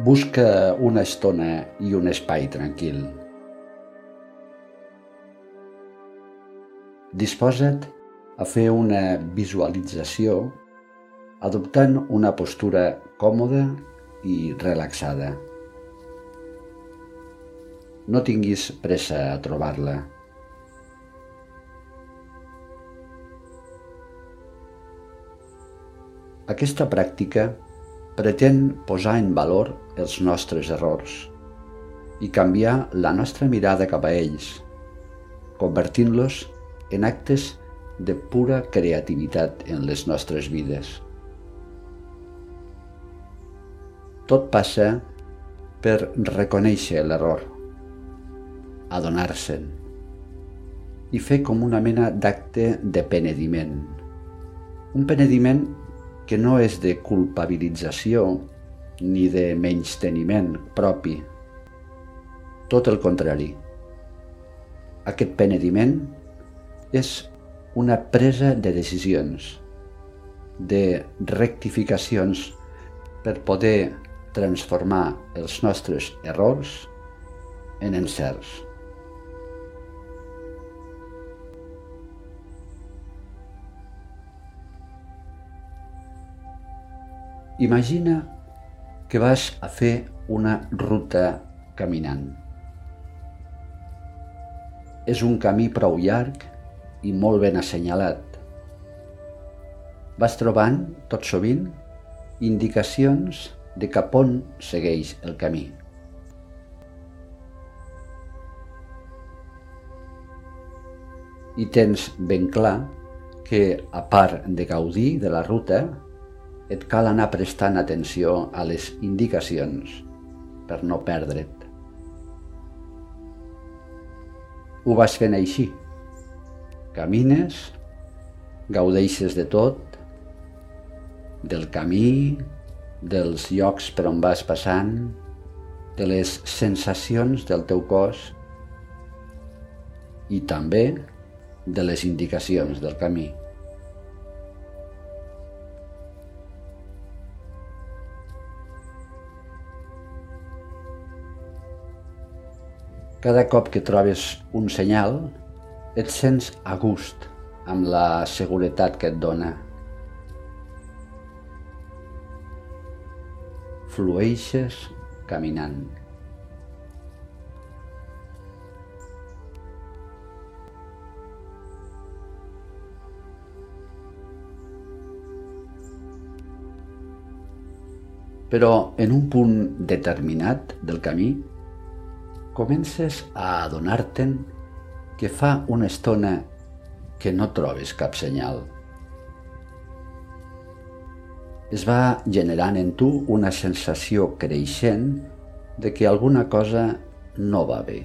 Busca una estona i un espai tranquil. Disposa't a fer una visualització adoptant una postura còmoda i relaxada. No tinguis pressa a trobar-la. Aquesta pràctica pretén posar en valor els nostres errors i canviar la nostra mirada cap a ells, convertint-los en actes de pura creativitat en les nostres vides. Tot passa per reconèixer l'error, adonar-se'n i fer com una mena d'acte de penediment. Un penediment que no és de culpabilització ni de menysteniment propi. Tot el contrari. Aquest penediment és una presa de decisions, de rectificacions per poder transformar els nostres errors en encerts. Imagina que vas a fer una ruta caminant. És un camí prou llarg i molt ben assenyalat. Vas trobant, tot sovint, indicacions de cap on segueix el camí. I tens ben clar que, a part de gaudir de la ruta, et cal anar prestant atenció a les indicacions per no perdre't. Ho vas fent així. Camines, gaudeixes de tot, del camí, dels llocs per on vas passant, de les sensacions del teu cos i també de les indicacions del camí. Cada cop que trobes un senyal, et sents a gust amb la seguretat que et dona. Flueixes caminant. Però en un punt determinat del camí comences a adonar-te'n que fa una estona que no trobes cap senyal. Es va generant en tu una sensació creixent de que alguna cosa no va bé.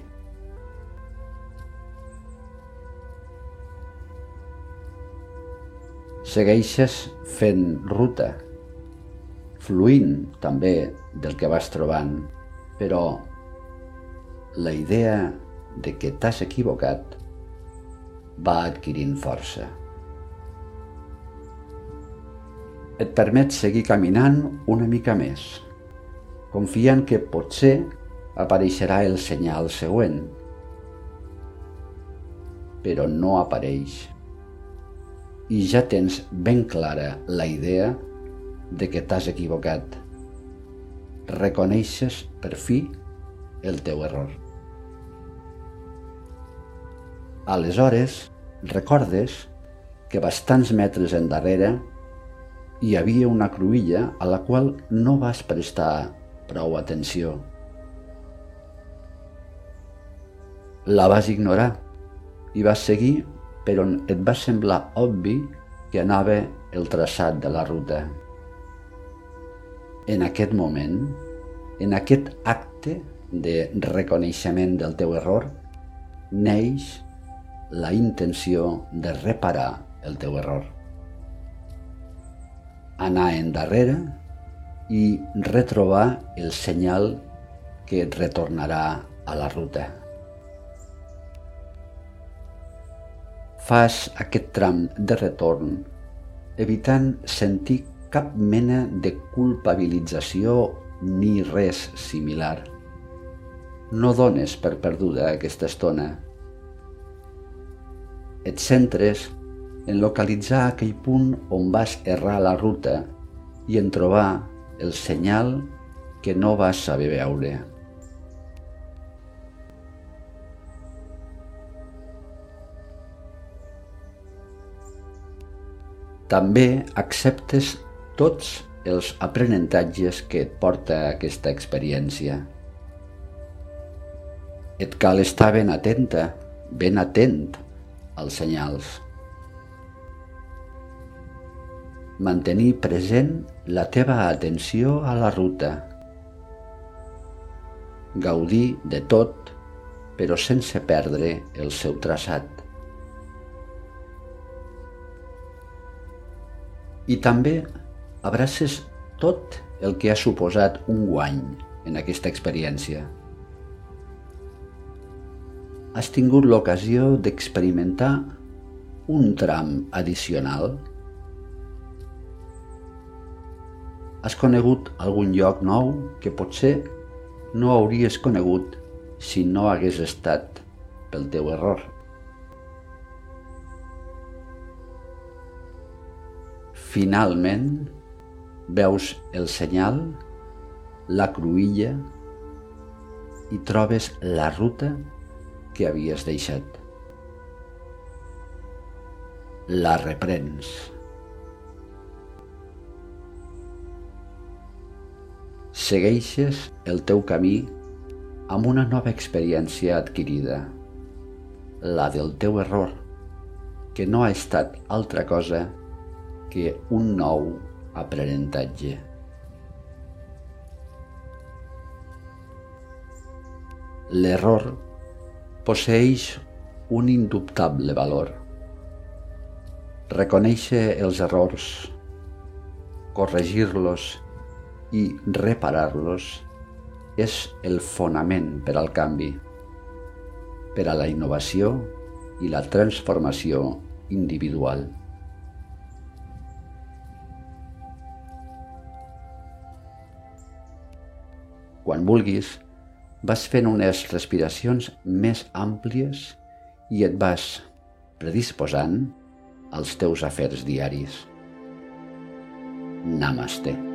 Segueixes fent ruta, fluint també del que vas trobant, però la idea de que t'has equivocat va adquirint força. Et permet seguir caminant una mica més, confiant que potser apareixerà el senyal següent, però no apareix. I ja tens ben clara la idea de que t'has equivocat. Reconeixes, per fi, el teu error. Aleshores, recordes que bastants metres endarrere hi havia una cruïlla a la qual no vas prestar prou atenció. La vas ignorar i vas seguir per on et va semblar obvi que anava el traçat de la ruta. En aquest moment, en aquest acte de reconeixement del teu error, neix la intenció de reparar el teu error. Anar endarrere i retrobar el senyal que et retornarà a la ruta. Fas aquest tram de retorn evitant sentir cap mena de culpabilització ni res similar. No dones per perduda aquesta estona. Et centres en localitzar aquell punt on vas errar la ruta i en trobar el senyal que no vas saber veure. També acceptes tots els aprenentatges que et porta aquesta experiència. Et cal estar ben atenta, ben atent als senyals. Mantenir present la teva atenció a la ruta. Gaudir de tot, però sense perdre el seu traçat. I també abraces tot el que ha suposat un guany en aquesta experiència. Has tingut l'ocasió d'experimentar un tram addicional? Has conegut algun lloc nou que potser no hauries conegut si no hagués estat pel teu error? Finalment, veus el senyal, la cruïlla i trobes la ruta que havies deixat. La reprens. Segueixes el teu camí amb una nova experiència adquirida, la del teu error, que no ha estat altra cosa que un nou aprenentatge. L'error posseix un indubtable valor. Reconèixer els errors, corregir-los i reparar-los és el fonament per al canvi, per a la innovació i la transformació individual. Quan vulguis, vas fent unes respiracions més àmplies i et vas predisposant als teus afers diaris. Namaste.